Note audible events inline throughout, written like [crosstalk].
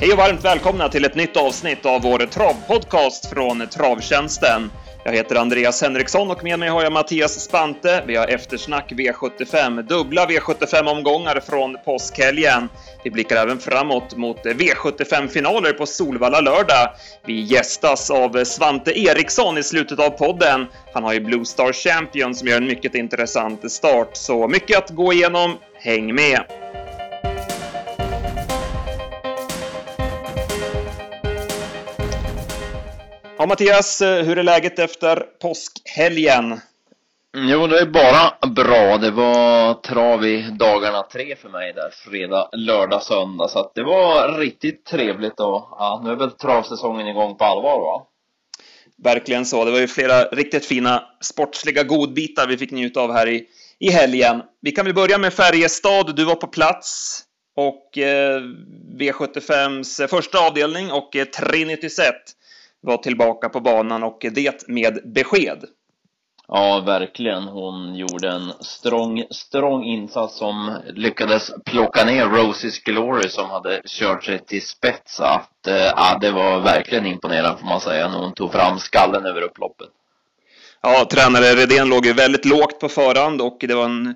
Hej och varmt välkomna till ett nytt avsnitt av vår travpodcast från Travtjänsten. Jag heter Andreas Henriksson och med mig har jag Mattias Spante. Vi har eftersnack V75, dubbla V75-omgångar från påskhelgen. Vi blickar även framåt mot V75-finaler på Solvalla lördag. Vi gästas av Svante Eriksson i slutet av podden. Han har ju Blue Star Champion som gör en mycket intressant start, så mycket att gå igenom. Häng med! Ja, Mattias, hur är läget efter påskhelgen? Jo, det är bara bra. Det var trav i dagarna tre för mig där. Fredag, lördag, söndag. Så att det var riktigt trevligt och ja, nu är väl travsäsongen igång på allvar va? Verkligen så. Det var ju flera riktigt fina sportsliga godbitar vi fick njuta av här i, i helgen. Vi kan väl börja med Färjestad. Du var på plats och eh, V75s första avdelning och eh, Trinity Set var tillbaka på banan och det med besked. Ja, verkligen. Hon gjorde en strong, strong insats som lyckades plocka ner Roses Glory som hade kört sig till spets. Att, eh, ja, det var verkligen imponerande får man säga när hon tog fram skallen över upploppet. Ja, tränare Redén låg ju väldigt lågt på förhand och det var en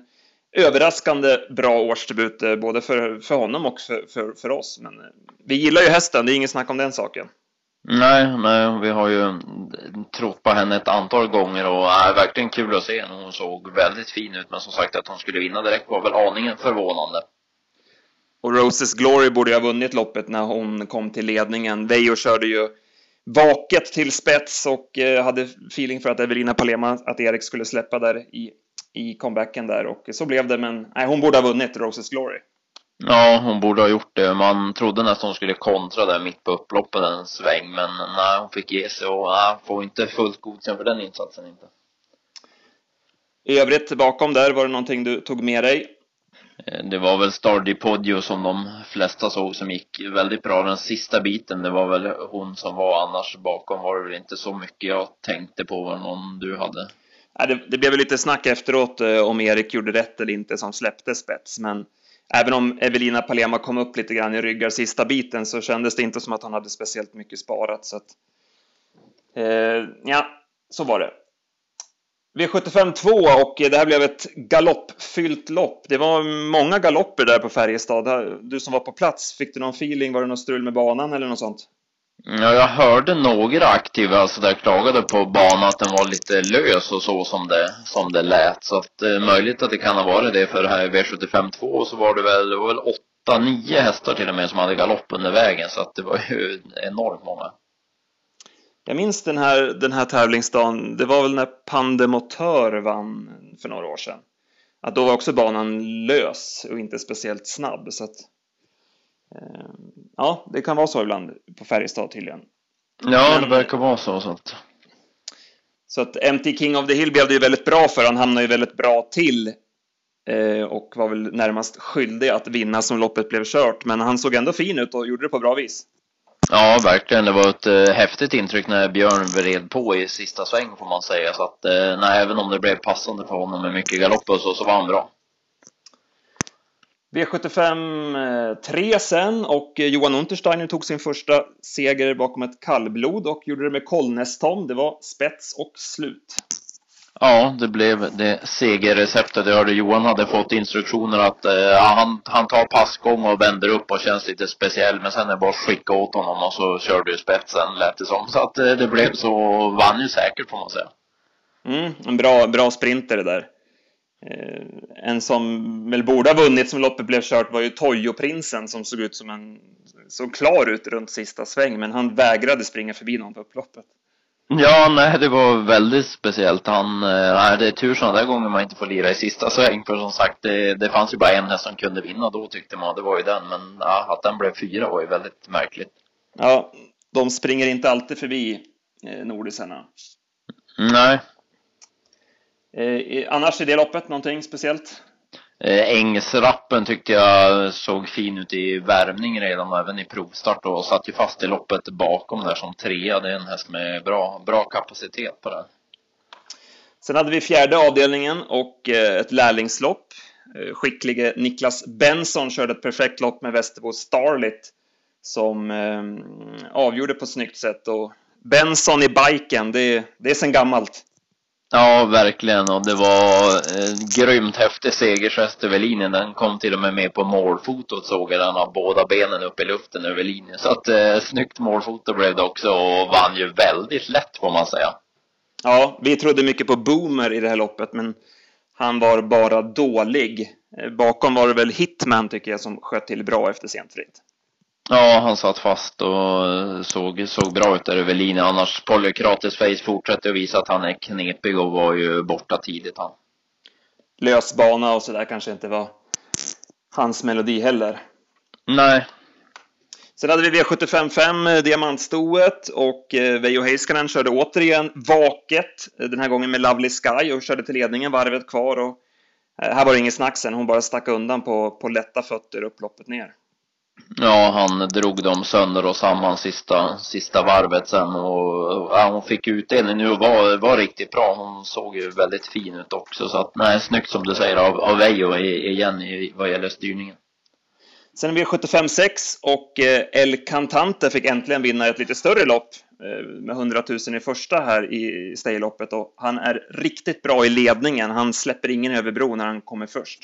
överraskande bra årsdebut eh, både för, för honom och för, för, för oss. Men eh, vi gillar ju hästen, det är inget snack om den saken. Nej, nej, vi har ju trott på henne ett antal gånger och är verkligen kul att se henne. Hon såg väldigt fin ut, men som sagt att hon skulle vinna direkt var väl aningen förvånande. Och Roses Glory borde ju ha vunnit loppet när hon kom till ledningen. Veijo körde ju vaket till spets och eh, hade feeling för att Evelina Palema, att Erik skulle släppa där i, i comebacken där och så blev det, men nej, hon borde ha vunnit Roses Glory. Ja, hon borde ha gjort det. Man trodde nästan hon skulle kontra där mitt på upploppet en sväng, men nej, hon fick ge sig och nej, får inte fullt godkänt för den insatsen inte. I övrigt bakom där, var det någonting du tog med dig? Eh, det var väl Stardy Podio som de flesta såg som gick väldigt bra den sista biten. Det var väl hon som var annars bakom var det väl inte så mycket jag tänkte på vad någon du hade. Det blev väl lite snack efteråt eh, om Erik gjorde rätt eller inte som släppte spets, men Även om Evelina Palema kom upp lite grann i ryggar sista biten så kändes det inte som att han hade speciellt mycket sparat. Så att, eh, ja, så var det. V75 2 och eh, det här blev ett galoppfyllt lopp. Det var många galopper där på Färjestad. Du som var på plats, fick du någon feeling? Var det något strul med banan eller något sånt? Ja, jag hörde några aktiva så där klagade på banan att den var lite lös och så som det, som det lät. Så att det eh, är möjligt att det kan ha varit det för det här V75 2 så var det väl, det var väl åtta, nio hästar till och med som hade galopp under vägen så att det var ju enormt många. Jag minns den här, den här tävlingsdagen, det var väl när Pandemotör vann för några år sedan. Att då var också banan lös och inte speciellt snabb så att ja, det kan vara så ibland på Färjestad tydligen. Ja, det verkar vara så. Så att, så att MT King of the Hill blev det ju väldigt bra för. Han hamnade ju väldigt bra till eh, och var väl närmast skyldig att vinna som loppet blev kört. Men han såg ändå fin ut och gjorde det på bra vis. Ja, verkligen. Det var ett eh, häftigt intryck när Björn vred på i sista sväng får man säga. Så att, eh, nej, även om det blev passande för honom med mycket galopp och så, så var han bra. V75 3 eh, sen och eh, Johan Untersteiner tog sin första seger bakom ett kallblod och gjorde det med Kollnäs-Tom. Det var spets och slut. Ja, det blev det segerreceptet. Jag hörde Johan hade fått instruktioner att eh, han, han tar passgång och vänder upp och känns lite speciell. Men sen är det bara att skicka åt honom och så körde ju spetsen lät det som. Så att eh, det blev så, vann ju säkert får man säga. Mm, en bra, bra sprinter det där. Eh, en som väl borde ha vunnit som loppet blev kört var ju Toyo-prinsen som såg ut som en såg klar ut runt sista sväng men han vägrade springa förbi någon på upploppet. Ja, nej, det var väldigt speciellt. Han, eh, nej, det är tur sådana där gånger man inte får lira i sista sväng. För som sagt, det, det fanns ju bara en häst som kunde vinna då tyckte man. Det var ju den. Men ja, att den blev fyra var ju väldigt märkligt. Ja, de springer inte alltid förbi eh, nordisarna. Nej, Eh, annars i det loppet, någonting speciellt? Eh, Ängsrappen tyckte jag såg fin ut i värmning redan och även i provstart och satt ju fast i loppet bakom där som trea. Det är en häst med bra, bra kapacitet på det. Sen hade vi fjärde avdelningen och eh, ett lärlingslopp. Eh, skicklige Niklas Benson körde ett perfekt lopp med Västerbo Starlit som eh, avgjorde på snyggt sätt. Och Benson i biken, det, det är sen gammalt. Ja, verkligen. Och det var en grymt häftig segergest över linjen. Den kom till och med med på målfotot såg jag. Den har båda benen upp i luften över linjen. Så att eh, snyggt målfoto blev det också och vann ju väldigt lätt får man säga. Ja, vi trodde mycket på Boomer i det här loppet, men han var bara dålig. Eh, bakom var det väl Hitman tycker jag som sköt till bra efter sent fritt. Ja, han satt fast och såg, såg bra ut där över linjen. Annars Polykrates Face fortsätter att visa att han är knepig och var ju borta tidigt han. Lös bana och sådär kanske inte var hans melodi heller. Nej. Sen hade vi V755 diamantstoet och eh, Veijo Heiskanen körde återigen vaket. Den här gången med Lovely Sky och körde till ledningen varvet kvar. Och eh, här var det inget snack sen. Hon bara stack undan på, på lätta fötter upploppet ner. Ja, han drog dem sönder och samman sista, sista varvet sen och ja, hon fick utdelning nu och var, var riktigt bra. Hon såg ju väldigt fin ut också så att nej, snyggt som du säger av, av Veijo e- igen i, vad gäller styrningen. Sen är vi 75-6 och eh, El Cantante fick äntligen vinna ett lite större lopp eh, med 100 000 i första här i stayloppet och han är riktigt bra i ledningen. Han släpper ingen över bro när han kommer först.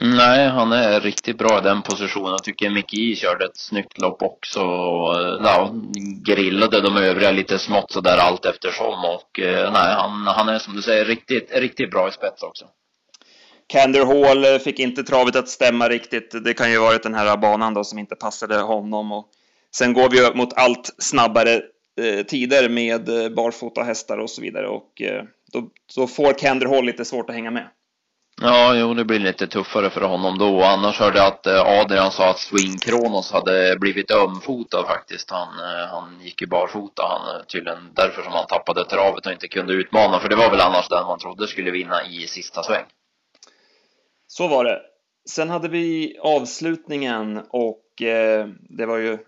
Nej, han är riktigt bra i den positionen. Jag tycker Miki e körde ett snyggt lopp också. Eh, ja, grillade de övriga lite smått sådär allt eftersom och eh, nej, han, han är som du säger riktigt, riktigt bra i spets också. Kander Hall eh, fick inte travet att stämma riktigt. Det kan ju varit den här banan då som inte passade honom. Och sen går vi mot allt snabbare eh, tider med barfota hästar och så vidare och eh, då, då får Kander Hall lite svårt att hänga med. Ja, jo, det blir lite tuffare för honom då. Annars hörde jag att eh, Adrian sa att Swing Kronos hade blivit ömfotad faktiskt. Han, eh, han gick ju barfota. Han, eh, tydligen därför som han tappade travet och inte kunde utmana. För det var väl annars den man trodde skulle vinna i sista sväng. Så var det. Sen hade vi avslutningen och eh, det var ju,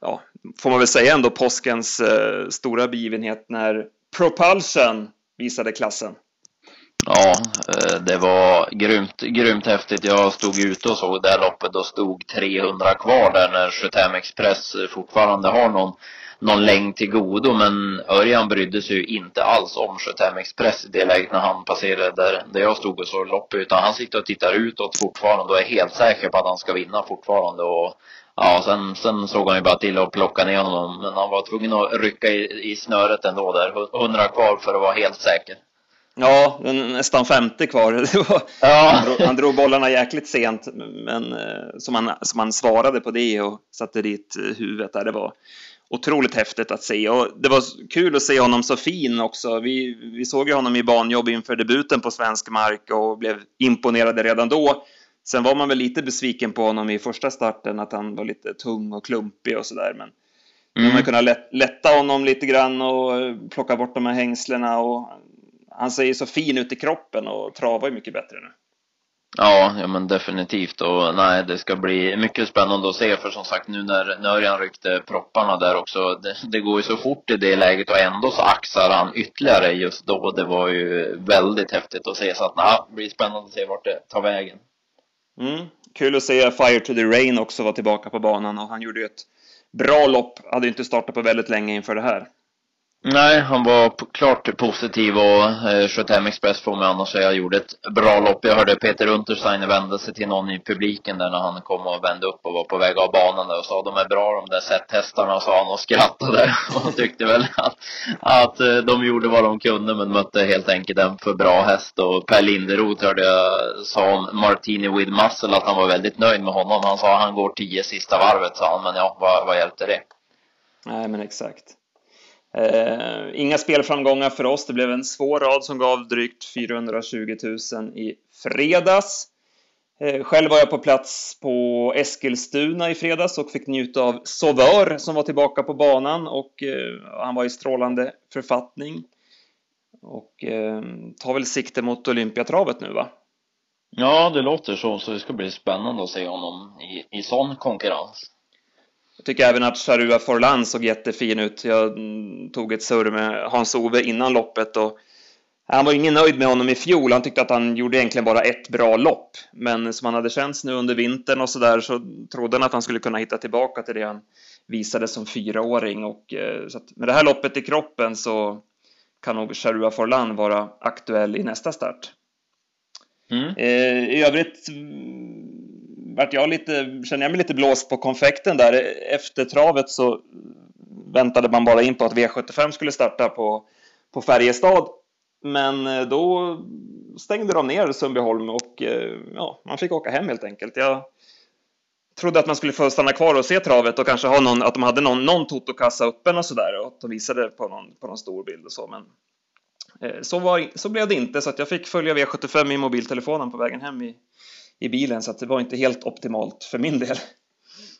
ja, får man väl säga ändå påskens eh, stora begivenhet när Propulsion visade klassen. Ja, eh, det var grymt, grymt häftigt. Jag stod ute och såg det här loppet och stod 300 kvar där när 75 Express eh, fortfarande har någon någon längd till godo. Men Örjan brydde sig ju inte alls om 75 Express i det läget när han passerade där, där jag stod och såg loppet. Utan han sitter och tittar utåt fortfarande och är helt säker på att han ska vinna fortfarande. Och ja, sen, sen såg han ju bara till att plocka ner honom. Men han var tvungen att rycka i, i snöret ändå där, 100 kvar för att vara helt säker. Ja, nästan 50 kvar. [laughs] Var, ja. han, drog, han, drog, bollarna jäkligt sent, men eh, som han, som han svarade på det och satte dit eh, huvudet där. Det var, otroligt häftigt att se och det var kul att se honom så fin också. Vi, vi såg ju honom i banjobb inför debuten på svensk mark och blev imponerade redan då. Sen var man väl lite besviken på honom i första starten, att han var lite tung och klumpig och sådär. Men mm. man kunnat lätta honom lite grann och plocka bort de här hängslena och han ser ju så fin ut i kroppen och travar ju mycket bättre nu. Ja, ja men definitivt och nej, det ska bli mycket spännande att se för som sagt nu när Nörjan ryckte propparna där också, det, det, går ju så fort i det läget och ändå så axar han ytterligare just då. Det var ju väldigt häftigt att se så att nej, det blir spännande att se vart det tar vägen. Mm. Kul att se Fire to the Rain också vara tillbaka på banan och han gjorde ju ett bra lopp, hade ju inte startat på väldigt länge inför det här. Nej, han var klart positiv och eh, 75 Express får mig annars säga gjorde ett bra lopp. Jag hörde Peter Untersteiner vända sig till någon i publiken där när han kom och vände upp och var på väg av banan där och sa de är bra de där setthästarna sa han och skrattade [laughs] och tyckte väl att, att eh, de gjorde vad de kunde men mötte helt enkelt en för bra häst och Per Linderoth hörde jag sa om Martini with Muscle att han var väldigt nöjd med honom. Han sa han går tio sista varvet sa han men ja, vad, vad hjälpte det? Nej men exakt. Eh, inga spelframgångar för oss. Det blev en svår rad som gav drygt 420 000 i fredags. Eh, själv var jag på plats på Eskilstuna i fredags och fick njuta av Sauveur som var tillbaka på banan och eh, han var i strålande författning. Och eh, tar väl sikte mot Olympiatravet nu va? Ja, det låter så. Så det ska bli spännande att se honom i, i sån konkurrens. Jag tycker även att Charua Forlan såg jättefin ut. Jag tog ett surr med Hans-Ove innan loppet och Han var ingen nöjd med honom i fjol. Han tyckte att han gjorde egentligen bara ett bra lopp. Men som han hade känts nu under vintern och så där så trodde han att han skulle kunna hitta tillbaka till det han visade som fyraåring. Och eh, så med det här loppet i kroppen så kan nog Charua Forlan vara aktuell i nästa start. Mm. Eh, I övrigt vart jag lite, känner jag mig lite blåst på konfekten där. Efter travet så väntade man bara in på att V75 skulle starta på, på Färjestad. Men eh, då stängde de ner Sundbyholm och eh, ja, man fick åka hem helt enkelt. Jag trodde att man skulle få stanna kvar och se travet och kanske ha någon, att de hade någon, någon totokassa öppen och sådär och att de visade på någon, på någon stor bild och så. Men eh, så, var, så blev det inte så att jag fick följa V75 i mobiltelefonen på vägen hem i, i bilen så att det var inte helt optimalt för min del.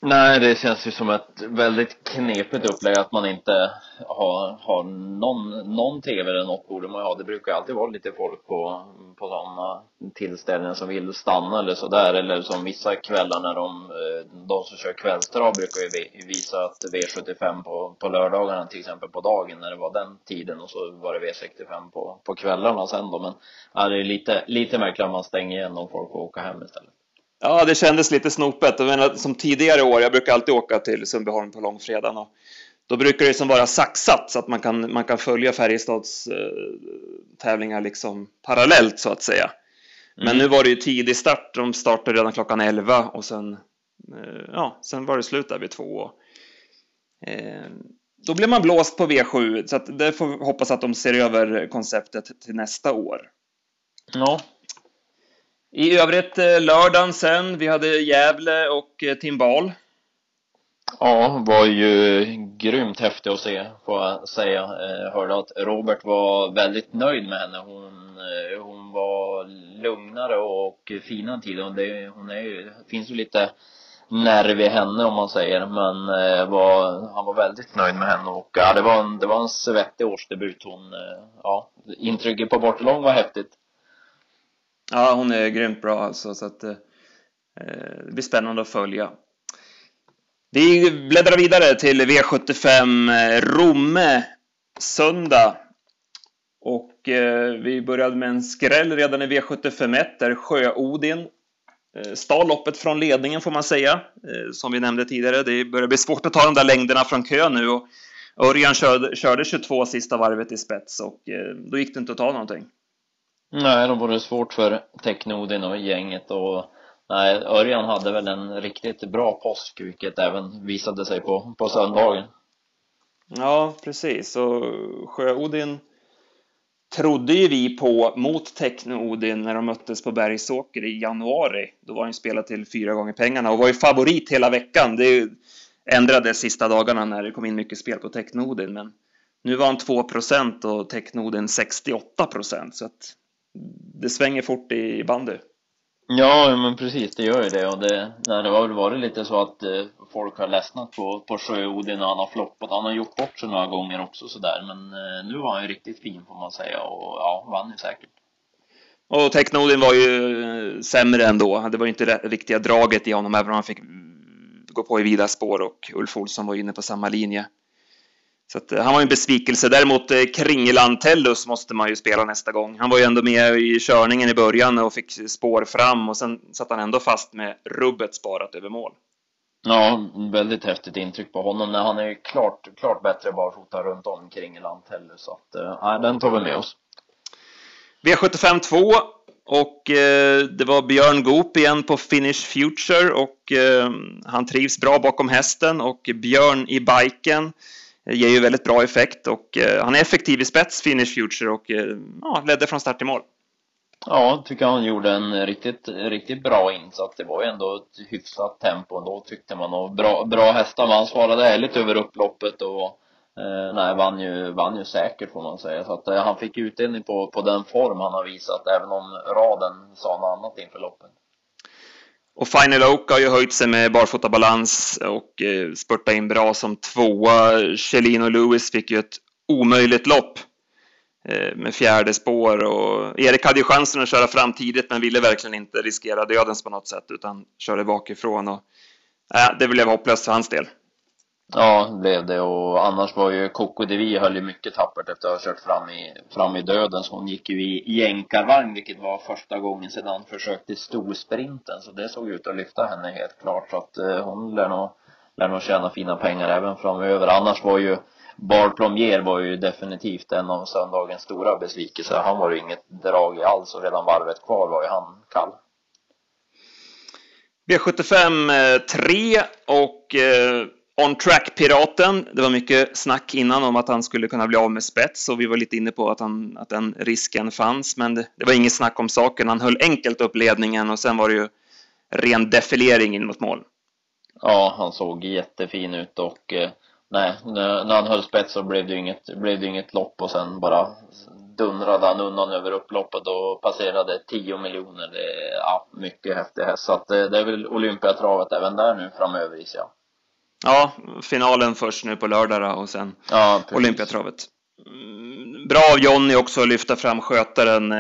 Nej, det känns ju som ett väldigt knepigt upplägg att man inte har, har någon, någon tv eller något borde man ha. Det brukar alltid vara lite folk på, på sådana tillställningar som vill stanna eller sådär. Eller som vissa kvällar när de, eh, de som kör kvällstrav brukar ju visa att V75 på, på lördagarna till exempel på dagen när det var den tiden och så var det V65 på, på kvällarna sen då. Men ja, det är lite, lite märkligt att man stänger igen om folk får åka hem istället. Ja, det kändes lite snopet. Jag menar, som tidigare år, jag brukar alltid åka till Sundbyholm på långfredagen och då brukar det som vara saxat så att man kan, man kan följa Färjestads eh, tävlingar liksom parallellt så att säga. Men mm. nu var det ju tidig start. De startade redan klockan 11 och sen, eh, ja, sen var det slut där vid två. Eh, då blev man blåst på V7 så att det får vi hoppas att de ser över konceptet till nästa år. Ja, i övrigt eh, lördagen sen, vi hade Gävle och eh, Timbal. Ja, var ju grymt häftig att se, får jag säga. Jag hörde att Robert var väldigt nöjd med henne. Hon, hon var lugnare och finare tidigare. Det, hon är ju, det finns ju lite nerv i henne om man säger. Men var, han var väldigt nöjd med henne och ja, det var en, det var en svettig årsdebut. Hon, ja, intrycket på bortalång var häftigt. Ja, hon är grymt bra alltså, så att eh, eh, det blir spännande att följa. Vi bläddrar vidare till V75 eh, Romme söndag. Och eh, vi började med en skräll redan i V751, där Sjö-Odin eh, stal loppet från ledningen får man säga. Eh, som vi nämnde tidigare, det börjar bli svårt att ta de där längderna från kö nu. Och Örjan körde, körde 22 sista varvet i spets och eh, då gick det inte att ta någonting. Nej, då var det svårt för Technodin och gänget och nej, Örjan hade väl en riktigt bra påsk, vilket även visade sig på, på söndagen. Ja, precis. Och Sjöodin trodde ju vi på mot Techno-Odin när de möttes på Bergsåker i januari. Då var han ju spelad till fyra gånger pengarna och var ju favorit hela veckan. Det ändrades sista dagarna när det kom in mycket spel på Techno-Odin, men nu var han 2% och Techno-Odin 68 så att det svänger fort i bandy. Ja, men precis, det gör ju det. Och det, nej, det har väl varit lite så att eh, folk har ledsnat på, på Sjö-Odin när han har floppat. Han har gjort bort sig några gånger också sådär. Men eh, nu var han ju riktigt fin får man säga och ja, vann ju säkert. Och Teknodin var ju eh, sämre ändå. Det var ju inte det riktiga draget i honom, även om han fick gå på i vida spår och Ulf Olsson var inne på samma linje. Så att, eh, han var en besvikelse. Däremot eh, Kringeland Tellus måste man ju spela nästa gång. Han var ju ändå med i körningen i början och fick spår fram och sen satt han ändå fast med rubbet sparat över mål. Ja, väldigt häftigt intryck på honom. Han är ju klart, klart bättre barfota runt om Kringeland Tellus. Så att, äh, den tar vi med oss. V75 2 och eh, det var Björn Goop igen på Finish Future och eh, han trivs bra bakom hästen och Björn i biken Eh, ger ju väldigt bra effekt och eh, han är effektiv i spets, Finish Future, och eh, ja, ledde från start till mål. Ja, tycker han gjorde en riktigt, riktigt bra insats. Det var ju ändå ett hyfsat tempo då tyckte man och bra, bra hästar. Man svarade ärligt över upploppet och eh, nej, vann ju, vann ju säkert får man säga. Så att eh, han fick utdelning på, på den form han har visat, även om raden sa något annat inför loppet. Och Final Oak har ju höjt sig med barfotabalans och eh, spurtat in bra som tvåa. Chelino Lewis fick ju ett omöjligt lopp eh, med fjärde spår och Erik hade ju chansen att köra fram tidigt men ville verkligen inte riskera dödens på något sätt utan körde bakifrån och äh, det blev hopplöst för hans del. Ja, det blev det. Och annars var ju Coco Devi höll ju mycket tappert efter att ha kört fram i, fram i döden. Så hon gick ju i jänkarvagn vilket var första gången sedan han försökte storsprinten. Så det såg ut att lyfta henne helt klart. Så att eh, hon lär nog, lär nog tjäna fina pengar även framöver. Annars var ju Bar Plomier var ju definitivt en av söndagens stora besvikelser. Han var ju inget drag i alls och redan varvet kvar var ju han kall. V75 3 och eh, On Track-piraten. Det var mycket snack innan om att han skulle kunna bli av med spets och vi var lite inne på att, han, att den risken fanns. Men det, det var inget snack om saken. Han höll enkelt upp ledningen och sen var det ju ren defilering in mot mål. Ja, han såg jättefin ut och eh, nej, när han höll spets så blev det inget, blev det inget lopp och sen bara dundrade han undan över upploppet och passerade 10 miljoner. Det är ja, mycket häftig häst. Så att det, det är väl Olympiatravet även där nu framöver gissar jag. Ja, finalen först nu på lördag och sen ja, Olympiatravet. Mm, bra av Jonny också att lyfta fram skötaren eh,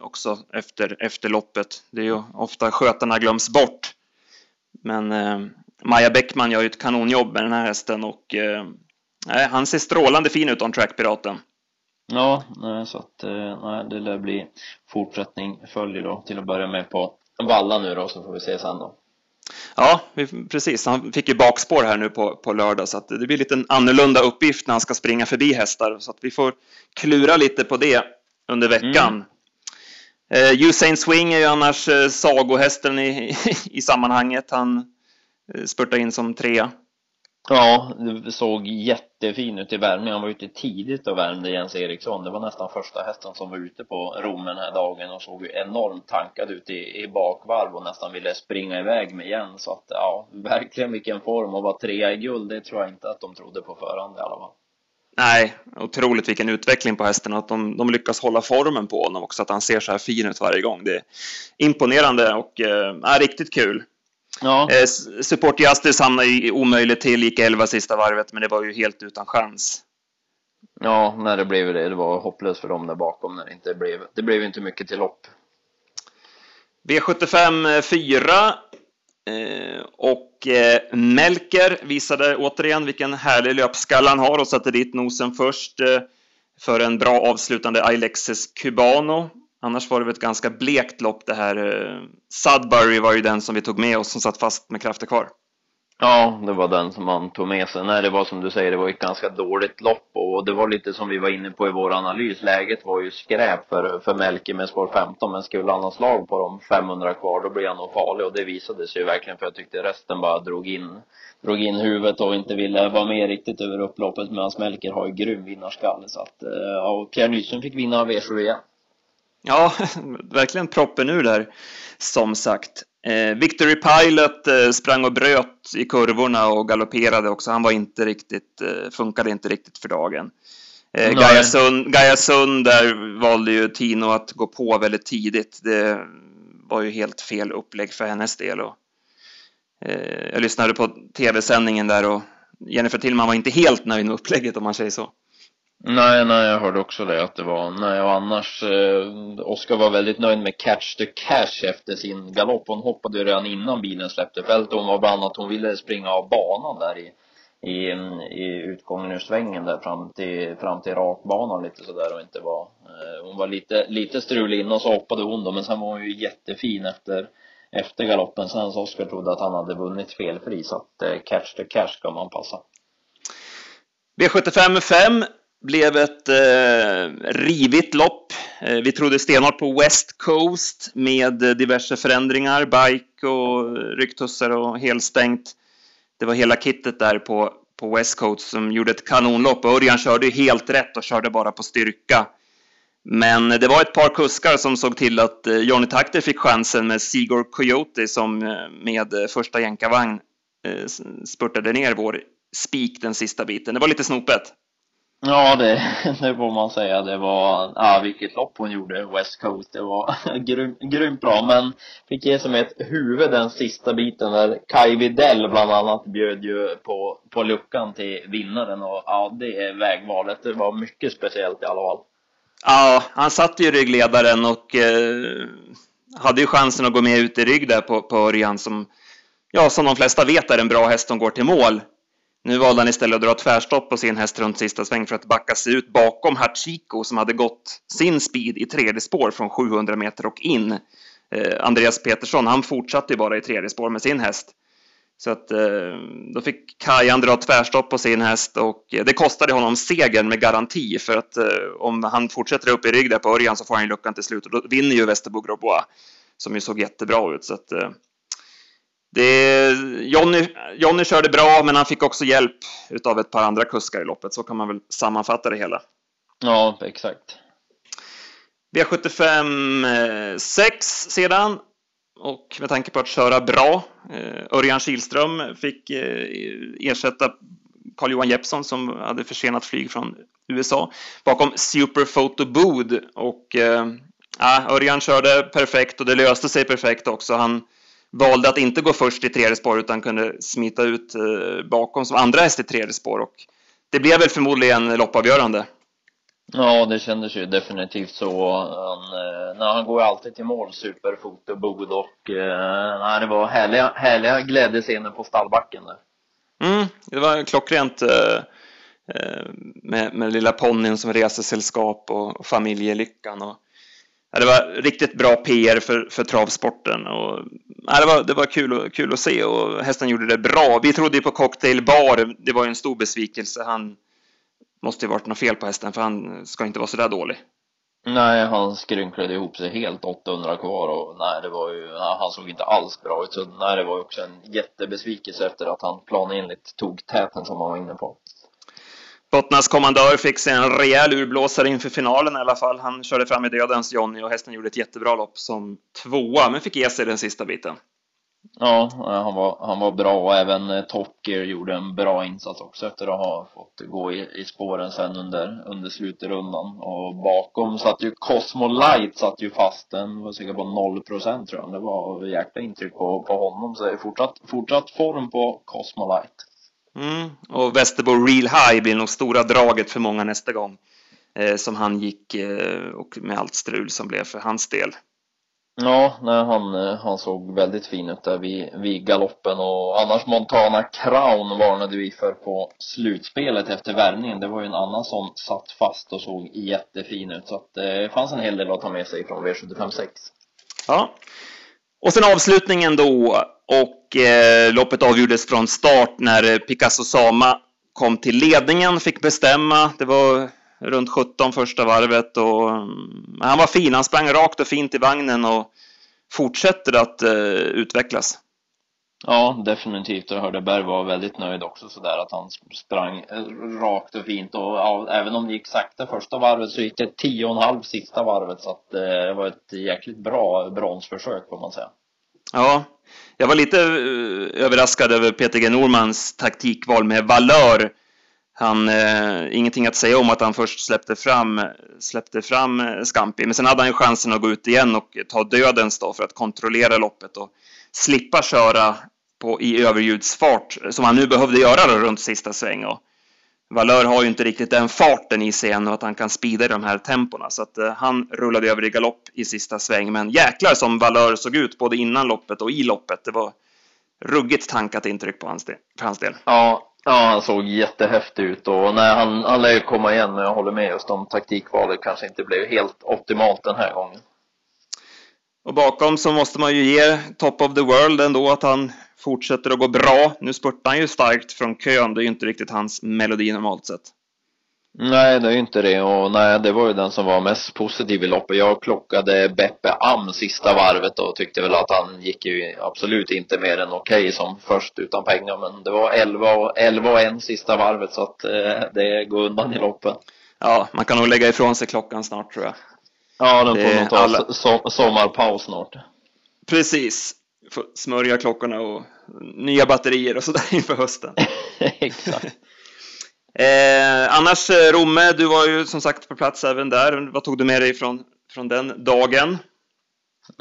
också efter, efter loppet. Det är ju ofta skötarna glöms bort. Men eh, Maja Bäckman gör ju ett kanonjobb med den här hästen och eh, han ser strålande fin ut, On Track-piraten. Ja, så att nej, det lär bli fortsättning följer då till att börja med på Valla nu då så får vi se sen då. Ja, precis. Han fick ju bakspår här nu på, på lördag så det blir lite en annorlunda uppgift när han ska springa förbi hästar så vi får klura lite på det under veckan. Mm. Uh, Usain Swing är ju annars uh, sagohästen i, [laughs] i sammanhanget. Han uh, spurtar in som trea. Ja, det såg jättefin ut i värmningen. Han var ute tidigt och värmde Jens Eriksson. Det var nästan första hästen som var ute på Rom den här dagen och såg ju enormt tankad ut i, i bakvarv och nästan ville springa iväg med Jens. Så att ja, verkligen vilken form och vara trea i guld, det tror jag inte att de trodde på förhand i alla fall. Nej, otroligt vilken utveckling på hästen att de, de lyckas hålla formen på honom också, att han ser så här fin ut varje gång. Det är imponerande och äh, riktigt kul. Ja. Eh, Support Justice hamnade ju omöjligt till, gick 11 sista varvet, men det var ju helt utan chans. Ja, när det blev det. Det var hopplöst för dem där bakom när det inte blev. Det blev inte mycket till lopp. V75 4 eh, och eh, Melker visade återigen vilken härlig löpskalle han har och satte dit nosen först eh, för en bra avslutande Alexis Cubano. Annars var det väl ett ganska blekt lopp det här. Eh, Sudbury var ju den som vi tog med oss som satt fast med krafter kvar. Ja, det var den som man tog med sig. Nej, det var som du säger, det var ett ganska dåligt lopp och det var lite som vi var inne på i vår analys. Läget var ju skräp för, för Melke med spår 15, men skulle han ha slag på de 500 kvar, då blir han nog farlig och det visade sig ju verkligen för jag tyckte resten bara drog in, drog in huvudet och inte ville vara med riktigt över upploppet medan Melker har ju grym vinnarskalle så att, eh, ja, Pierre Nyström fick vinna V7 igen. Ja, [laughs] verkligen proppen ur där, som sagt. Eh, Victory Pilot eh, sprang och bröt i kurvorna och galopperade också. Han var inte riktigt, eh, funkade inte riktigt för dagen. Eh, Gaia, Sund, Gaia Sund där valde ju Tino att gå på väldigt tidigt. Det var ju helt fel upplägg för hennes del. Och, eh, jag lyssnade på tv-sändningen där och Jennifer Tillman var inte helt nöjd med upplägget om man säger så. Nej, nej, jag hörde också det att det var, nej och annars, eh, Oskar var väldigt nöjd med catch the cash efter sin galopp. Hon hoppade ju redan innan bilen släppte fältet. Hon var bland annat, hon ville springa av banan där i, i, i utgången ur svängen där fram till, fram till rakbanan lite sådär och inte var, eh, hon var lite, lite strulig innan så hoppade hon då, men sen var hon ju jättefin efter, efter galoppen. Sen så Oskar trodde att han hade vunnit felfri så att eh, catch the cash ska man passa. V75 5 blev ett eh, rivigt lopp. Eh, vi trodde stenhårt på West Coast med diverse förändringar, bike och rycktussar och helstängt. Det var hela kittet där på, på West Coast som gjorde ett kanonlopp. Örjan körde helt rätt och körde bara på styrka. Men det var ett par kuskar som såg till att eh, Johnny Takter fick chansen med Sigor Coyote som eh, med första jänkarvagn eh, spurtade ner vår spik den sista biten. Det var lite snopet. Ja, det, [laughs] det får man säga. Det var, ja, vilket lopp hon gjorde, West Coast. Det var [laughs] grym, grymt bra, men fick ge som ett huvud den sista biten där Kai Videll bland annat bjöd ju på, på luckan till vinnaren och ja, det är vägvalet. Det var mycket speciellt i alla fall. Ja, han satt ju ryggledaren och eh, hade ju chansen att gå med ut i rygg där på, på Örjan som, ja, som de flesta vet är en bra häst som går till mål. Nu valde han istället att dra tvärstopp på sin häst runt sista sväng för att backa sig ut bakom Hachiko som hade gått sin speed i tredje spår från 700 meter och in. Eh, Andreas Petersson, han fortsatte ju bara i tredje spår med sin häst. Så att eh, då fick Kajan dra tvärstopp på sin häst och eh, det kostade honom segern med garanti för att eh, om han fortsätter upp i rygg där på Örjan så får han luckan till slut och då vinner ju Västerbo Grobois som ju såg jättebra ut. Så att, eh, det, Johnny, Johnny körde bra, men han fick också hjälp av ett par andra kuskar i loppet. Så kan man väl sammanfatta det hela. Ja, exakt. V75 6 sedan. Och med tanke på att köra bra. Eh, Örjan Kihlström fick eh, ersätta Carl-Johan Jeppsson som hade försenat flyg från USA bakom Super Photo Bood. Och äh, Örjan körde perfekt och det löste sig perfekt också. Han valde att inte gå först i tredje spår utan kunde smita ut eh, bakom som andra häst i tredje spår och det blev väl förmodligen loppavgörande. Ja, det kändes ju definitivt så. Han, eh, nej, han går alltid till mål, superfot och bod och eh, nej, det var härliga, härliga glädjescener på stallbacken där. Mm, det var klockrent med, med lilla ponnyn som resesällskap och, och familjelyckan och det var riktigt bra PR för, för travsporten. Och, ja, det var, det var kul, kul att se och hästen gjorde det bra. Vi trodde ju på Cocktail Bar. Det var ju en stor besvikelse. Han måste ju varit något fel på hästen för han ska inte vara så där dålig. Nej, han skrynklade ihop sig helt 800 kvar och nej, det var ju, nej, han såg inte alls bra ut. Så nej, det var ju också en jättebesvikelse efter att han planenligt tog täten som han var inne på. Bottnas kommandör fick sig en rejäl urblåsare inför finalen i alla fall. Han körde fram i dödens Johnny och hästen gjorde ett jättebra lopp som tvåa, men fick ge sig den sista biten. Ja, han var, han var bra och även eh, Tocker gjorde en bra insats också efter att ha fått gå i, i spåren sen under, under slutrundan. Och bakom satt ju Cosmo Light satt ju fast, den var säkert på 0 procent tror jag. Det var jäkla intryck på, på honom, så det är fortsatt, fortsatt form på Cosmo Light. Mm. Och Västerbo Real High blir nog stora draget för många nästa gång. Eh, som han gick eh, och med allt strul som blev för hans del. Ja, nej, han, eh, han såg väldigt fin ut där vid, vid galoppen och annars Montana Crown varnade vi för på slutspelet efter värmningen. Det var ju en annan som satt fast och såg jättefin ut så att eh, det fanns en hel del att ta med sig från V756. Ja, och sen avslutningen då och eh, loppet avgjordes från start när Picasso Sama kom till ledningen, fick bestämma. Det var runt 17 första varvet och mm, han var fin. Han sprang rakt och fint i vagnen och fortsätter att eh, utvecklas. Ja, definitivt. Och Hördeberg var väldigt nöjd också sådär att han sprang eh, rakt och fint och ja, även om det gick sakta första varvet så gick det tio och en halv sista varvet så att eh, det var ett jäkligt bra bronsförsök får man säga. Ja, jag var lite eh, överraskad över Peter G. Normans taktikval med valör. Han, eh, ingenting att säga om att han först släppte fram, släppte fram eh, Scampi, men sen hade han ju chansen att gå ut igen och ta dödens då för att kontrollera loppet och slippa köra på, i överljudsfart som han nu behövde göra då, runt sista sväng. Och Valör har ju inte riktigt den farten i sig än och att han kan spida i de här tempona. Så att eh, han rullade över i galopp i sista sväng. Men jäklar som Valör såg ut både innan loppet och i loppet. Det var ruggigt tankat intryck på hans del. För hans del. Ja, ja, han såg jättehäftig ut och nej, han, han lär ju komma igen men jag håller med just om taktikvalet kanske inte blev helt optimalt den här gången. Och bakom så måste man ju ge Top of the World ändå att han fortsätter att gå bra. Nu spurtar han ju starkt från kön. Det är ju inte riktigt hans melodi normalt sett. Nej, det är ju inte det och nej, det var ju den som var mest positiv i loppet. Jag klockade Beppe Am sista varvet och tyckte väl att han gick ju absolut inte mer än okej okay som först utan pengar. Men det var 11 och, 11 och 1 sista varvet så att eh, det går undan i loppet. Ja, man kan nog lägga ifrån sig klockan snart tror jag. Ja, den får nog ta alla... sommarpaus snart. Precis. Får smörja klockorna och nya batterier och sådär [laughs] inför hösten. [laughs] Exakt eh, annars, eh, Romme, du var ju som sagt på plats även där. Vad tog du med dig från, från den dagen?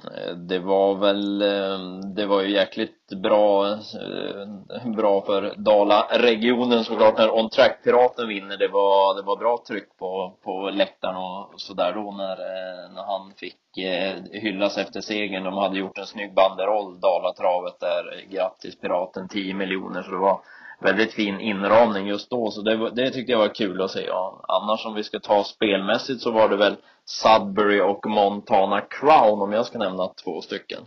Eh, det var väl, eh, det var ju jäkligt bra, bra för Dala-regionen såklart när On Track-piraten vinner. Det var, det var bra tryck på, på läktaren och sådär då när, när han fick hyllas efter segern. De hade gjort en snygg banderoll, Dalatravet där, grattis piraten 10 miljoner så det var väldigt fin inramning just då, så det, det tyckte jag var kul att se. Ja, annars om vi ska ta spelmässigt så var det väl Sudbury och Montana Crown om jag ska nämna två stycken.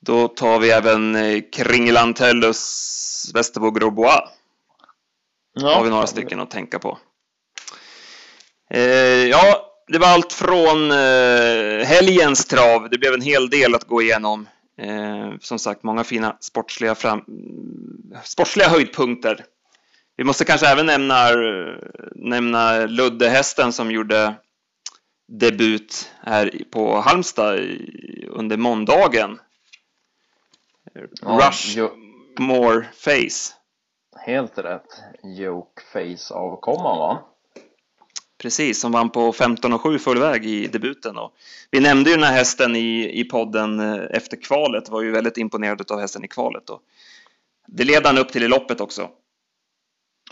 Då tar vi även eh, Kringelantellus Västerbo Grosbois. Ja. har vi några stycken att tänka på. Eh, ja, det var allt från eh, helgens trav. Det blev en hel del att gå igenom. Eh, som sagt, många fina sportsliga, fram, sportsliga höjdpunkter. Vi måste kanske även nämna, nämna Luddehästen som gjorde debut här på Halmstad under måndagen. Ja, Rush jo, More Face. Helt rätt. Joke Face-avkomman va? Precis, som vann på 15 och 7 full väg i debuten. Och vi nämnde ju den här hästen i, i podden eh, efter kvalet, var ju väldigt imponerad av hästen i kvalet. Och det led han upp till i loppet också.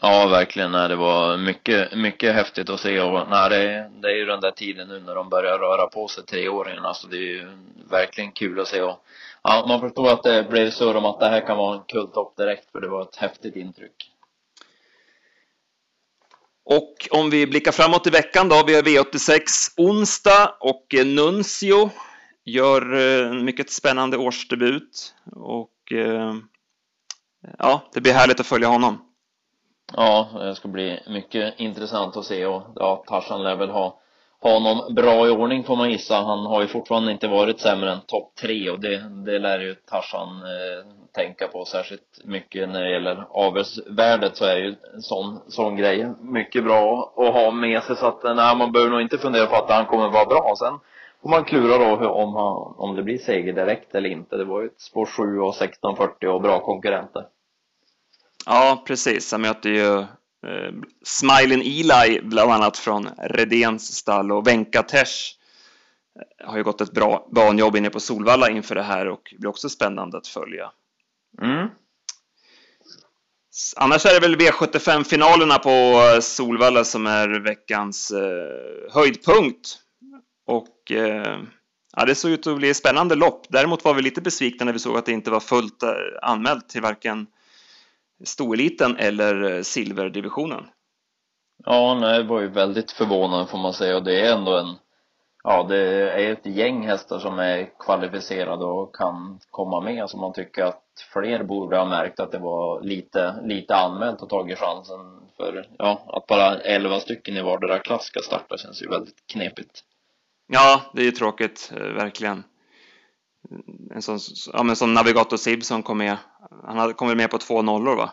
Ja, verkligen. Nej, det var mycket, mycket häftigt att se och nej, det, det är ju den där tiden nu när de börjar röra på sig, treåringarna, så det är ju verkligen kul att se och ja, man förstår att det blev surr om att det här kan vara en kultopp direkt, för det var ett häftigt intryck. Och om vi blickar framåt i veckan då, vi har V86 onsdag och eh, Nuncio gör eh, en mycket spännande årsdebut och eh, ja, det blir härligt att följa honom. Ja, det ska bli mycket intressant att se och ja, Tarzan lär väl ha honom bra i ordning får man gissa. Han har ju fortfarande inte varit sämre än topp tre och det, det lär ju Tarzan eh, tänka på särskilt mycket när det gäller avelsvärdet så är ju en sån, sån grej mycket bra att ha med sig så att nej, man behöver nog inte fundera på att han kommer vara bra. Sen får man klura då hur, om, han, om det blir seger direkt eller inte. Det var ju ett spår 7 och 1640 och bra konkurrenter. Ja, precis. Han möter ju eh, Smiling Eli bland annat från Redéns stall och Venkatesh eh, har ju gått ett bra banjobb inne på Solvalla inför det här och blir också spännande att följa. Mm. Annars är det väl V75-finalerna på eh, Solvalla som är veckans eh, höjdpunkt. Och eh, ja, det såg ut att bli ett spännande lopp. Däremot var vi lite besvikna när vi såg att det inte var fullt anmält till varken stoeliten eller eh, silverdivisionen. Ja, nej, det var ju väldigt förvånande får man säga och det är ändå en Ja, det är ett gäng hästar som är kvalificerade och kan komma med så man tycker att fler borde ha märkt att det var lite, lite anmält och tagit chansen för, ja, att bara 11 stycken i vardera klass ska starta känns ju väldigt knepigt. Ja, det är ju tråkigt, eh, verkligen. En sån, ja men som Navigator Sibson kom med, han hade kommit med på två nollor va?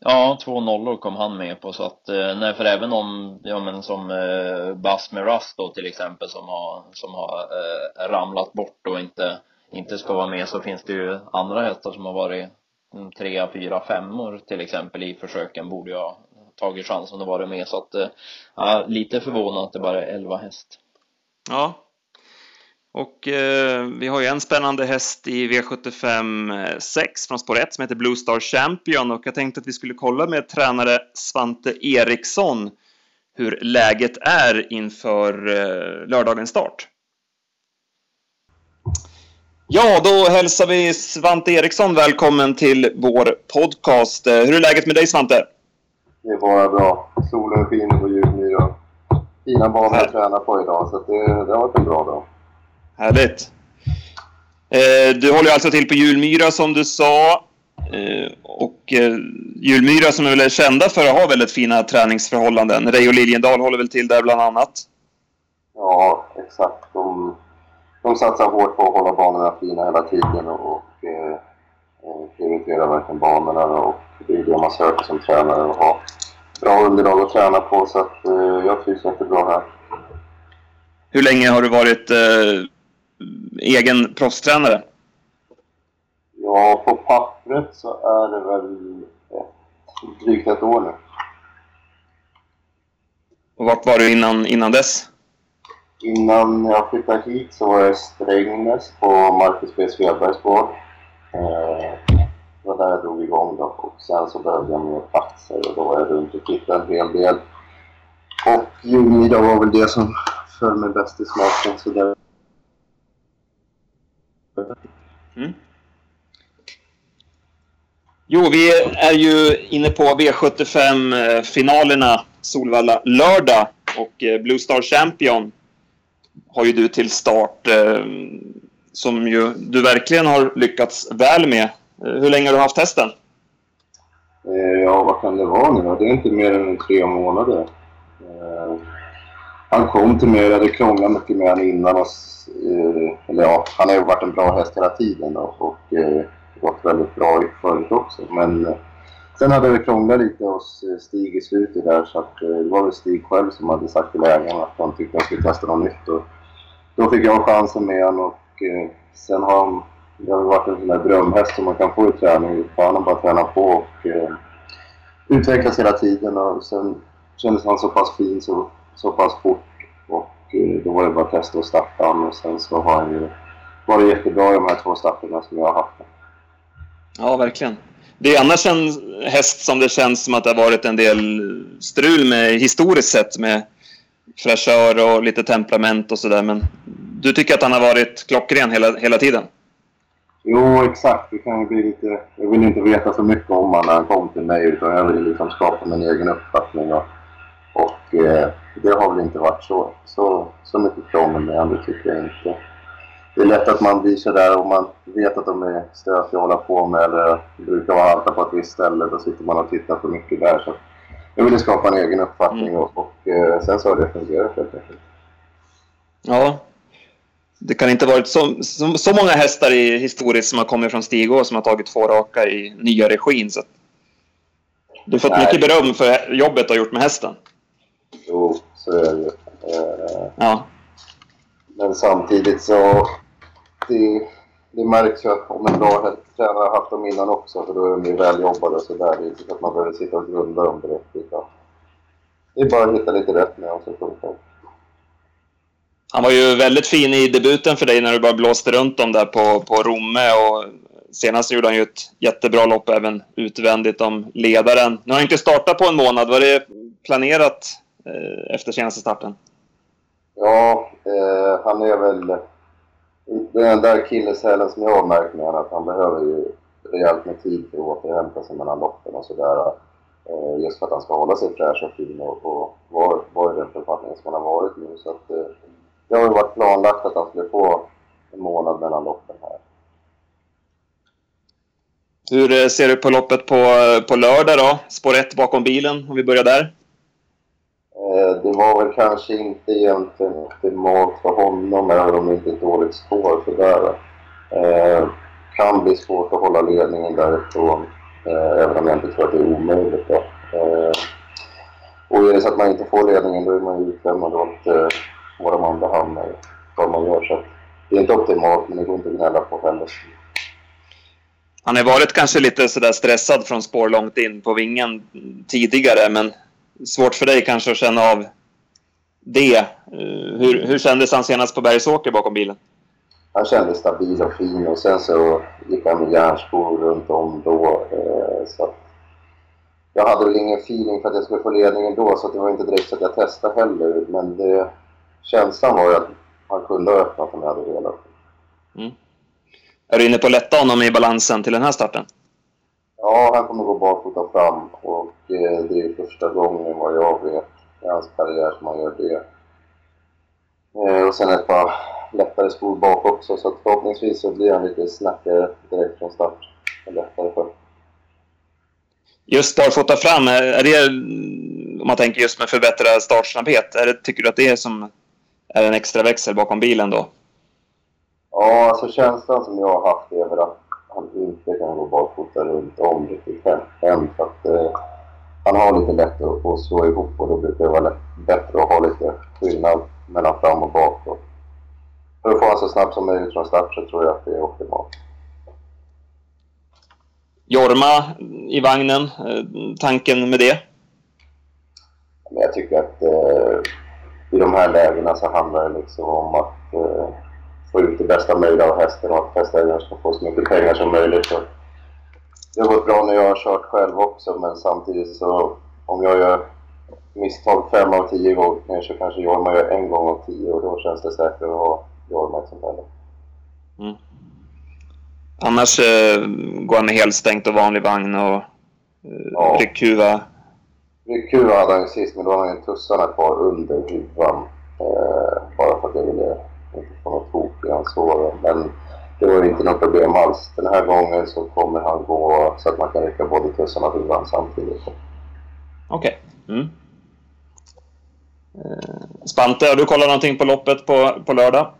Ja, två nollor kom han med på så att, eh, nej för även om, ja men som eh, Bas med Rust då till exempel som har, som har eh, ramlat bort och inte, inte ska vara med så finns det ju andra hästar som har varit mm, tre, fyra, femmor till exempel i försöken borde jag tagit chansen att vara med så att, eh, lite förvånad att det bara är elva häst. Ja, och eh, vi har ju en spännande häst i V75 6 eh, från spår 1 som heter Blue Star Champion och jag tänkte att vi skulle kolla med tränare Svante Eriksson hur läget är inför eh, lördagens start. Ja, då hälsar vi Svante Eriksson välkommen till vår podcast. Eh, hur är läget med dig Svante? Det är bara bra. Solen skiner på Djurmyra. Fina banor att träna på idag, så det, det har varit en bra dag. Härligt. Eh, du håller alltså till på Julmyra som du sa. Eh, och eh, Julmyra som är väl kända för att ha väldigt fina träningsförhållanden. Reijo Liljendal håller väl till där bland annat? Ja, exakt. De, de satsar hårt på att hålla banorna fina hela tiden och, och eh, prioriterar verkligen banorna och det är det man söker som tränare och ha bra underlag att träna på så att eh, jag trivs jättebra här. Hur länge har du varit eh, egen proffstränare? Ja, på pappret så är det väl ett, drygt ett år nu. Och vart var du innan, innan dess? Innan jag flyttade hit så var jag Strängnäs på Marcus B. Svedbergs gård. Eh, det var där jag drog igång då och sen så behövde jag mer platser och då var jag runt och tittade en hel del. Och Julmiddag var väl det som föll mig bäst i smaken så där Mm. Jo, vi är ju inne på V75-finalerna Solvalla lördag och eh, Blue Star Champion har ju du till start eh, som ju du verkligen har lyckats väl med. Eh, hur länge har du haft hästen? Ja, vad kan det vara nu? Det är inte mer än tre månader. Han kom till mig, jag hade krånglat mycket med honom innan. Och, eh, eller ja, han har ju varit en bra häst hela tiden och, och gått väldigt bra förut också. Men eh, sen hade vi krånglat lite hos Stig i slutet där så att det var väl Stig själv som hade sagt till ägaren att han tyckte att jag skulle testa något nytt. Och då fick jag chansen med honom och eh, sen har han, det har varit en sån där drömhäst som man kan få i träning. Han har bara tränat på och eh, utvecklats hela tiden och sen kändes han så pass fin så, så pass fort och eh, då var det bara att testa och starta och sen så har han ju varit jättebra i de här två starterna som jag har haft. Ja, verkligen. Det är annars en häst som det känns som att det har varit en del strul med historiskt sett med fräschör och lite temperament och sådär. Men du tycker att han har varit klockren hela, hela tiden? Jo, exakt. Det kan ju bli lite... Jag vill inte veta för mycket om honom när han kom till mig utan jag vill liksom skapa min egen uppfattning. Och, och eh, det har väl inte varit så, så, så mycket krångel med det tycker jag inte. Det är lätt att man blir sådär om man vet att de är stökiga att hålla på med eller brukar vara halta på ett visst ställe. Då sitter man och tittar för mycket där. Så jag ville skapa en egen uppfattning mm. och, och eh, sen så har det fungerat helt enkelt. Ja. Det kan inte ha varit så, så, så, många hästar i historiskt som har kommit från Stigå som har tagit två raka i nya regin. Så du har fått Nej. mycket beröm för jobbet du har gjort med hästen. Jo, så är det ju. Eh, ja. Men samtidigt så... Det, det märks ju att om en bra tränare har haft dem innan också, för då är de ju väljobbade och sådär. Det är inte så att man behöver sitta och grunda dem direkt. Utan det är bara att hitta lite rätt med dem så funkar Han var ju väldigt fin i debuten för dig när du bara blåste runt dem där på, på Romme och senast gjorde han ju ett jättebra lopp även utvändigt om ledaren. Nu har han inte startat på en månad. Var det planerat efter senaste starten? Ja, eh, han är väl den där akilleshälen som jag har märkt med honom, att han behöver ju rejält med tid för att återhämta sig mellan loppen och sådär. Eh, just för att han ska hålla sig fräsch och fin och, och vara var i den författningen som han har varit nu. Så att, eh, det har ju varit planlagt att han skulle få en månad mellan loppen här. Hur eh, ser du på loppet på, på lördag då? Spår 1 bakom bilen, om vi börjar där. Eh, det var väl kanske inte egentligen optimalt för honom, även om det inte är ett dåligt spår för där. Eh, kan bli svårt att hålla ledningen därifrån, eh, även om jag inte tror att det är omöjligt. Då. Eh, och är det så att man inte får ledningen då är man ju utlämnad åt eh, vad de andra hamnar vad man gör. Så det är inte optimalt, men det går inte att gnälla på heller. Han har varit kanske lite sådär stressad från spår långt in på vingen tidigare, men svårt för dig kanske att känna av det. Eh, hur, hur kändes han senast på Bergsåker bakom bilen? Han kändes stabil och fin och sen så gick han med järnskor runt om då. Eh, så jag hade väl ingen feeling för att jag skulle få ledningen då så det var inte direkt så att jag testade heller. Men det, känslan var ju att han kunde ha öppnat om jag hade velat. Mm. Är du inne på att lätta honom i balansen till den här starten? Ja, han kommer gå barfota fram och det är första gången vad jag vet i hans karriär som han gör det. Eh, och sen ett par lättare skor bak också så förhoppningsvis så blir han lite snackigare direkt från start. Lättare för. Just barfota fram, är det, om man tänker just med förbättrad startsnabbhet, är det, tycker du att det är som är en extra växel bakom bilen då? Ja, alltså känslan som jag har haft är väl att han inte kan gå barfota runt om riktigt än. För att eh, han har lite lätt att, att slå ihop och då brukar det vara lätt, bättre att ha lite skillnad mellan fram och bak. Och för att få honom så snabbt som möjligt från start så tror jag att det är optimalt. Jorma i vagnen, eh, tanken med det? Jag tycker att eh, i de här lägena så handlar det liksom om att eh, få ut det bästa möjliga av hästen och att hästägaren ska få så mycket pengar som möjligt. Så det har gått bra när jag har kört själv också men samtidigt så om jag gör misstag fem av tio gånger så kanske Jorma gör en gång av tio och då känns det säkrare att ha Jorma i sånt här mm. Annars eh, går han med helstängt och vanlig vagn och eh, Ja. ryckhuva. Ryckhuva hade han ju sist, men då har han ju tussarna kvar under huvan. Eh, bara för att jag ville inte få något tok i hans hår. Men det var inte något problem alls. Den här gången så kommer han gå så att man kan rycka både tussarna och huvan samtidigt. Okej. Mm. Eh, Spante, har du kollat någonting på loppet på, på lördag?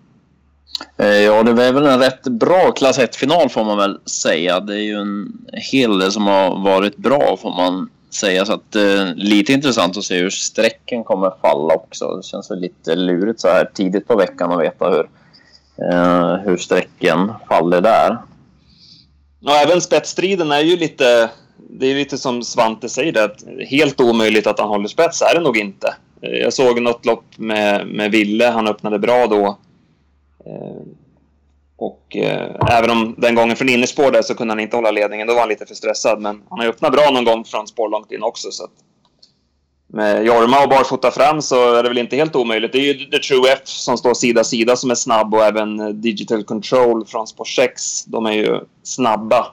Eh, Ja, det var väl en rätt bra klass 1-final får man väl säga. Det är ju en hel del som har varit bra får man säga. Så att, eh, lite intressant att se hur strecken kommer falla också. Det känns väl lite lurigt så här tidigt på veckan att veta hur, eh, hur strecken faller där. Ja, även spetsstriden är ju lite... Det är lite som Svante säger, det, att helt omöjligt att han håller spets är det nog inte. Eh, jag såg något lopp med, med Ville, han öppnade bra då. Eh, Och eh, även om den gången från innerspår där så kunde han inte hålla ledningen, då var han lite för stressad. Men han har ju öppnat bra någon gång från spår långt in också. Så att med Jorma och barfota fram så är det väl inte helt omöjligt. Det är ju The True F som står sida sida som är snabb och även eh, Digital Control från spår 6. De är ju snabba.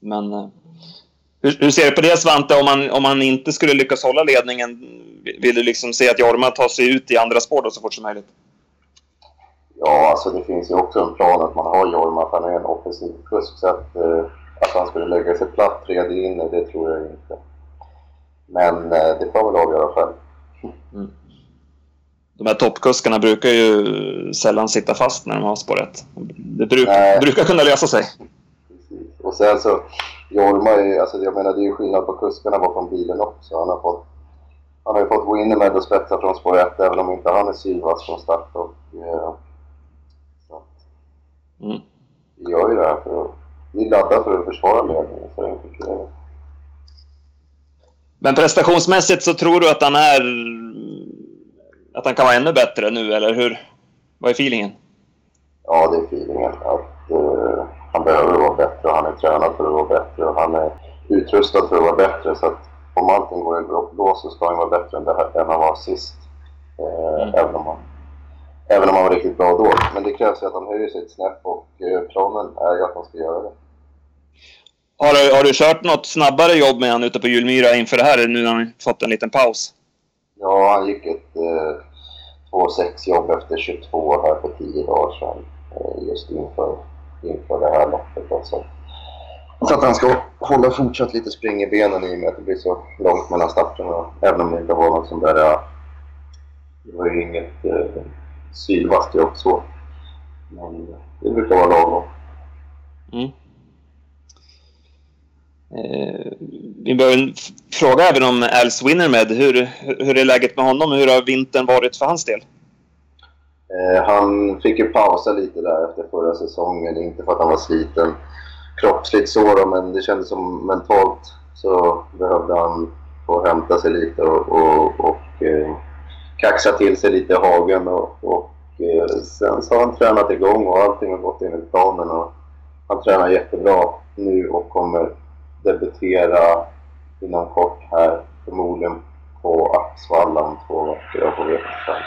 Men eh, hur, hur ser du på det Svante, om man, om man inte skulle lyckas hålla ledningen? Vill du liksom se att Jorma tar sig ut i andra spår då så fort som möjligt? Ja, alltså det finns ju också en plan att man har Jorma, att han är en offensiv kusk. Så att, eh, att han skulle lägga sig platt tredje inne, det tror jag inte. Men eh, det får han väl avgöra själv. De här toppkuskarna brukar ju sällan sitta fast när de har spår 1. Det bruk, Nej. brukar kunna lösa sig. Precis. Och sen så, Jorma är alltså jag menar det är ju skillnad på kuskarna bakom bilen också. Han har fått, han har ju fått Winnermed och spetsa från spår 1 även om inte han är sylvass från start. Och, eh, så Mm. vi gör ju det här för att, vi laddar för att försvara ledningen. Så enkelt är det. Men prestationsmässigt så tror du att han är... Att han kan vara ännu bättre nu, eller hur? Vad är feelingen? Ja, det är feelingen. Att, eh, han behöver vara bättre och han är tränad för att vara bättre och han är utrustad för att vara bättre. Så att om allting går i blås så ska han vara bättre än, här, än han var sist. Eh, Mm. även, om han, även om han var riktigt bra då. Men det krävs ju att han höjer sitt snäpp och eh, planen är ju att han ska göra det. Har du, har du kört något snabbare jobb med han ute på Julmyra inför det här, nu när han fått en liten paus? Ja, han gick ett eh, 2-6 jobb efter 22 här för 10 dagar sedan. Eh, just inför, inför det här loppet. Då, så. att han ska hålla fortsatt lite spring i benen i och med att det blir så långt mellan starterna. Även om det inte var något sånt där... Det var ju inget eh, sylvasst jobb så. Men det brukar vara lagom. Mm. Eh, vi behöver fråga även om Als Winnermed. Hur, hur är läget med honom? Hur har vintern varit för hans del? Eh, han fick ju pausa lite där efter förra säsongen. Inte för att han var sliten kroppsligt så då, men det kändes som mentalt så behövde han få hämta sig lite och, och, och eh, kaxa till sig lite i hagen. Och, och eh, sen så har han tränat igång och allting har gått enligt planen. Och han tränar jättebra nu och kommer debutera inom kort här förmodligen på Axvalla om två veckor. Jag får veta sen.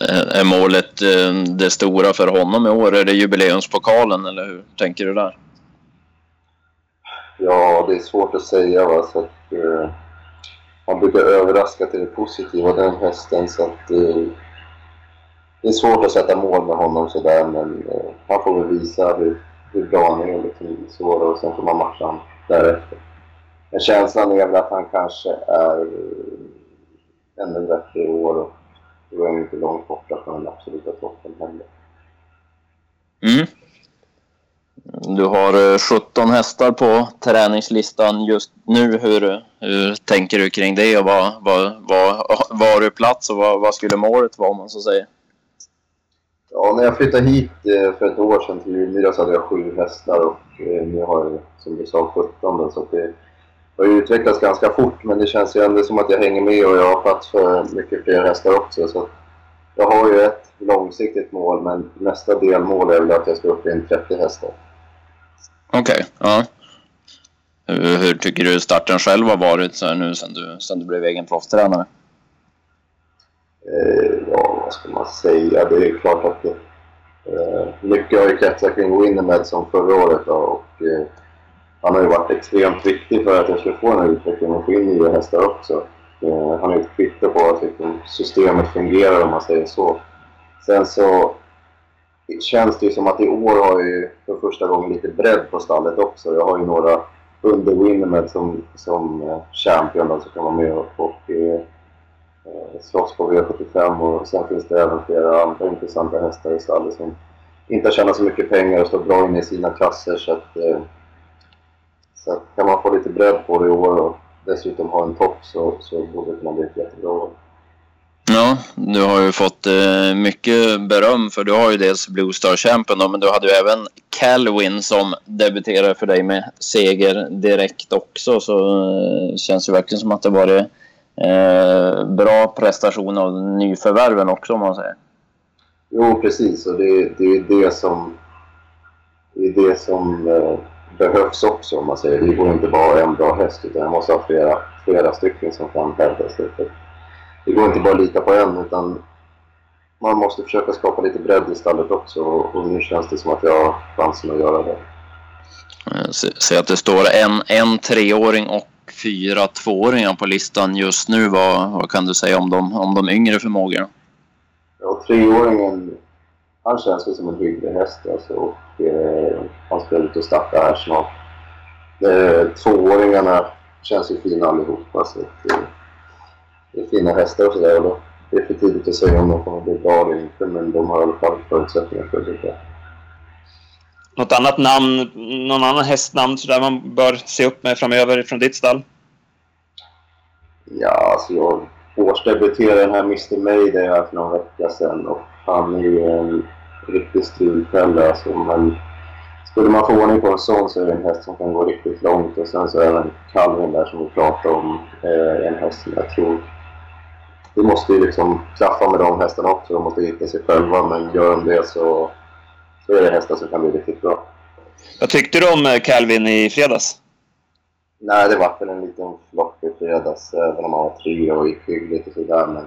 Eh, Är målet eh, det stora för honom i år? Är det jubileumspokalen eller hur tänker du där? Ja, det är svårt att säga. Va? Så att, eh, man brukar överraska till det positiva, den hästen. Så att, eh, det är svårt att sätta mål med honom sådär, men eh, han får väl visa hur, hur är liksom, i och sen får man matcha honom därefter. Men känslan är väl att han kanske är eh, ännu bättre i år och då är han inte långt borta från den absoluta toppen heller. Mm. Du har eh, 17 hästar på träningslistan just nu. Hur, hur tänker du kring det och vad, vad, vad, var har du plats och vad, vad skulle målet vara om man så säger? Ja, när jag flyttade hit eh, för ett år sedan till Julmyra så hade jag sju hästar och eh, nu har jag som du sa 17 då, så det har utvecklats ganska fort men det känns ju ändå som att jag hänger med och jag har plats för mycket fler hästar också. Så jag har ju ett långsiktigt mål men nästa delmål är väl att jag ska upp i en 30 hästar. Okej, ja. Hur, hur tycker du starten själv har varit så här nu sen du, sen du blev egen Eh, vad ska man säga? Det är klart att... Eh, mycket har ju kretsat kring Winnermed som förra året då, och eh, han har ju varit extremt viktig för att jag ska få den här utvecklingen och få in nya hästar också. Eh, han är ett kvitto på att liksom, systemet fungerar om man säger så. Sen så känns det ju som att i år har jag ju för första gången lite bredd på stallet också. Jag har ju några under Winnermed som, som eh, champion champion som kan vara med och, och eh, Eh, slåss på V75 och sen finns det även flera andra intressanta hästar i stallet som inte har tjänat så mycket pengar och står bra inne i sina klasser så att, eh, så att kan man få lite bredd på det i år och dessutom ha en topp så, så borde det kunna bli ett jättebra år. Ja, du har ju fått eh, mycket beröm för du har ju dels Blue Star Champion då, men du hade ju även Calvin som debuterade för dig med seger direkt också. Så eh, känns ju verkligen som att det varit eh, bra prestation av nyförvärven också om man säger. Jo, precis. Och det, det är det som, det, är det som eh, behövs också om man säger. Det går inte bara en bra häst utan jag måste ha flera, flera stycken som kan hävda sig. Det går inte bara att lita på en utan man måste försöka skapa lite bredd i stallet också och nu känns det som att jag har chansen att göra det. Se att det står en, en treåring och fyra tvååringar på listan just nu. Vad, vad kan du säga om de, om de yngre förmågorna? Ja, treåringen, han känns väl som en hygglig häst alltså, och eh, han ska ut och starta här snart. Eh, tvååringarna känns ju fina allihopa så alltså, att, eh, det är fina hästar och sådär. Det är för tidigt att säga om de kommer bli bra eller inte men de har i alla fall förutsättningar för det. Något annat namn, någon annan hästnamn sådär man bör se upp med framöver från ditt stall? Ja, alltså jag årsdebuterade den här Mr Mayday här för någon vecka sedan och han är ju en riktig strulfälla alltså. Men skulle man få ordning på en sån så är det en häst som kan gå riktigt långt och sen så är även Calvin där som vi pratade om eh, en häst som jag tror det måste ju liksom klaffa med de hästarna också. De måste hitta sig själva men gör de det så så är det hästar som kan bli riktigt bra. Vad tyckte du om eh, Calvin i fredags? Nej, det var väl en liten flopp i fredags, även om han var tre och gick hyggligt och sådär. Men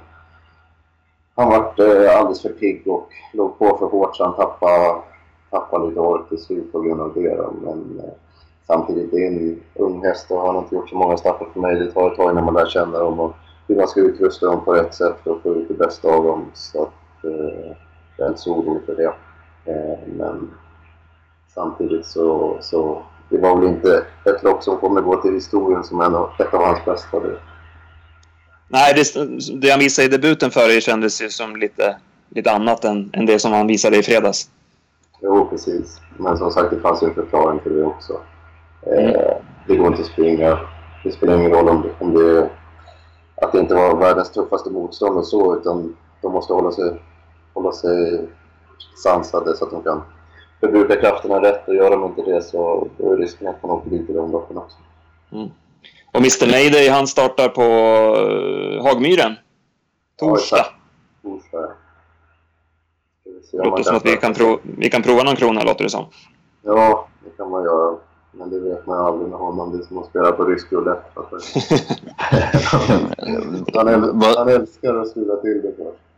han var eh, alldeles för pigg och låg på för hårt så han tappade, tappade lite ork till slut på grund av det. Då. Men eh, samtidigt, det är en ung häst och han har inte gjort så många starter för mig. Det tar ett tag innan man lär känna dem och hur man ska utrusta dem på rätt sätt för att få ut det bästa av dem. Så att, eh, jag är inte så orolig för det. Eh, men samtidigt så, så det var väl inte ett lopp som kommer gå till historien som en av, ett av hans bästa. Det. Nej, det, det han visade i debuten för dig kändes ju som lite, lite annat än, än det som han visade i fredags. Jo, precis. Men som sagt, det fanns ju en förklaring till det också. Eh, mm. det går inte att springa. Det spelar ingen roll om om det att det inte var världens tuffaste motstånd och så, utan de måste hålla sig, hålla sig sansade så att de kan förbruka krafterna rätt och gör de inte det så är risken att man åker dit i de loppen också. Mm. Och Mr Mayday han startar på uh, Hagmyren? Torsdag? Ja, Torsdag, ja. Låter som att vi kan, prov, vi kan prova någon krona, låter det som. Ja, det kan man göra. Men det vet man aldrig med honom. Det är som att spela på rysk roulette. [laughs] han, han älskar att skriva till det först.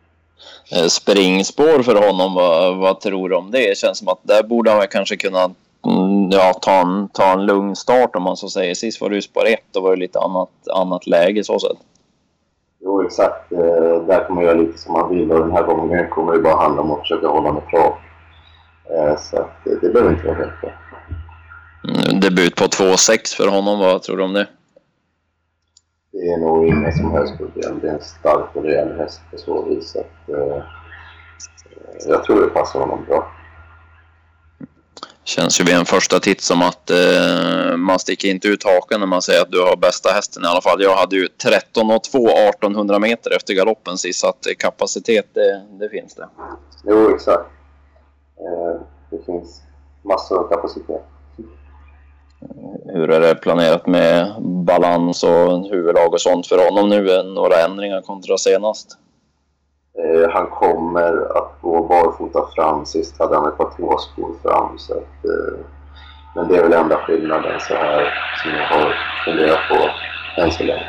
Eh, springspår för honom. Vad, vad tror du om det? Det känns som att där borde han kanske kunna mm, ja, ta, en, ta en lugn start om man så säger. Sist var det ju spår 1 då var det lite annat, annat läge så sett. Jo, exakt. Eh, där man göra lite som man vill och den här gången kommer det bara handla om att försöka hålla mig kvar. Eh, så det, det behöver inte vara helt bra. Mm, debut på 2,6 för honom. Vad tror du om det? Det är nog inga som helst problem. Det är en stark och rejäl häst på så vis att eh, jag tror det passar honom bra. Känns ju vid en första titt som att eh, man sticker inte ut hakan när man säger att du har bästa hästen i alla fall. Jag hade ju 13 och 2 1800 meter efter galoppen sist så att kapacitet det, det finns det. Jo exakt. Eh, det finns massor av kapacitet. Hur är det planerat med balans och huvudlag och sånt för honom nu? Några ändringar kontra senast? Eh, han kommer att gå barfota fram. Sist hade han ett par tåskor fram. Så att, eh, men det är väl enda skillnaden så här som jag har funderat på än så länge.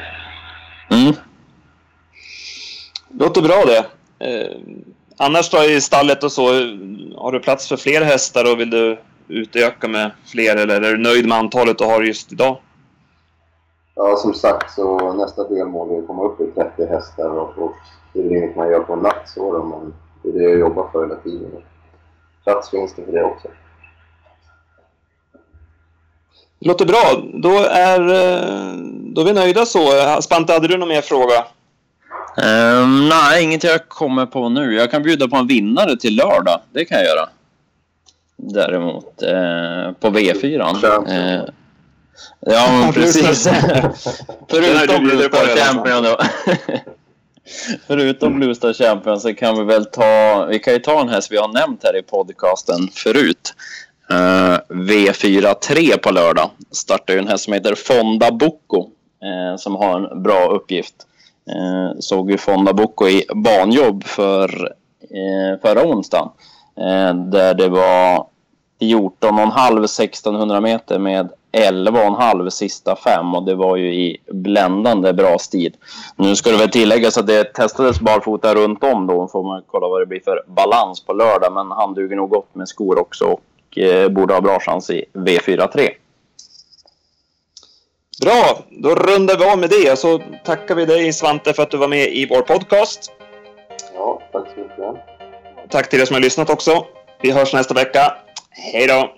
Mm. Låter bra det. Eh, annars då i stallet och så, har du plats för fler hästar och vill du utöka med fler eller är du nöjd med antalet du har just idag? Ja, som sagt så nästa delmål är att komma upp i 30 hästar och, och det är inget man gör på en natt så då, men det är det jag jobbar för hela tiden. Plats finns det för det också. Det låter bra. Då är, eh, då är vi nöjda så. Spante, hade du någon mer fråga? Um, nej, inget jag kommer på nu. Jag kan bjuda på en vinnare till lördag. Det kan jag göra. Däremot eh, på V4. Eh, ja, men [laughs] precis. [laughs] Förutom Bluestar Champion då. [laughs] Förutom Bluestar Champion så kan vi väl ta, vi kan ju ta en häst vi har nämnt här i podcasten förut. Uh, V4 3 på lördag startar ju en häst som heter Fonda Bocco uh, som har en bra uppgift. Uh, såg ju Fonda Bocco i banjobb för förra onsdagen där det var 14,5 1600 meter med 11,5 sista fem och det var ju i bländande bra stil. Nu ska det väl tilläggas att det testades barfota runt om då. Får man kolla vad det blir för balans på lördag. Men han duger nog gott med skor också och eh, borde ha bra chans i V4-3. Bra, då rundar vi av med det. Så tackar vi dig Svante för att du var med i vår podcast. Ja, tack så mycket. Tack till er som har lyssnat också. Vi hörs nästa vecka. Hej då!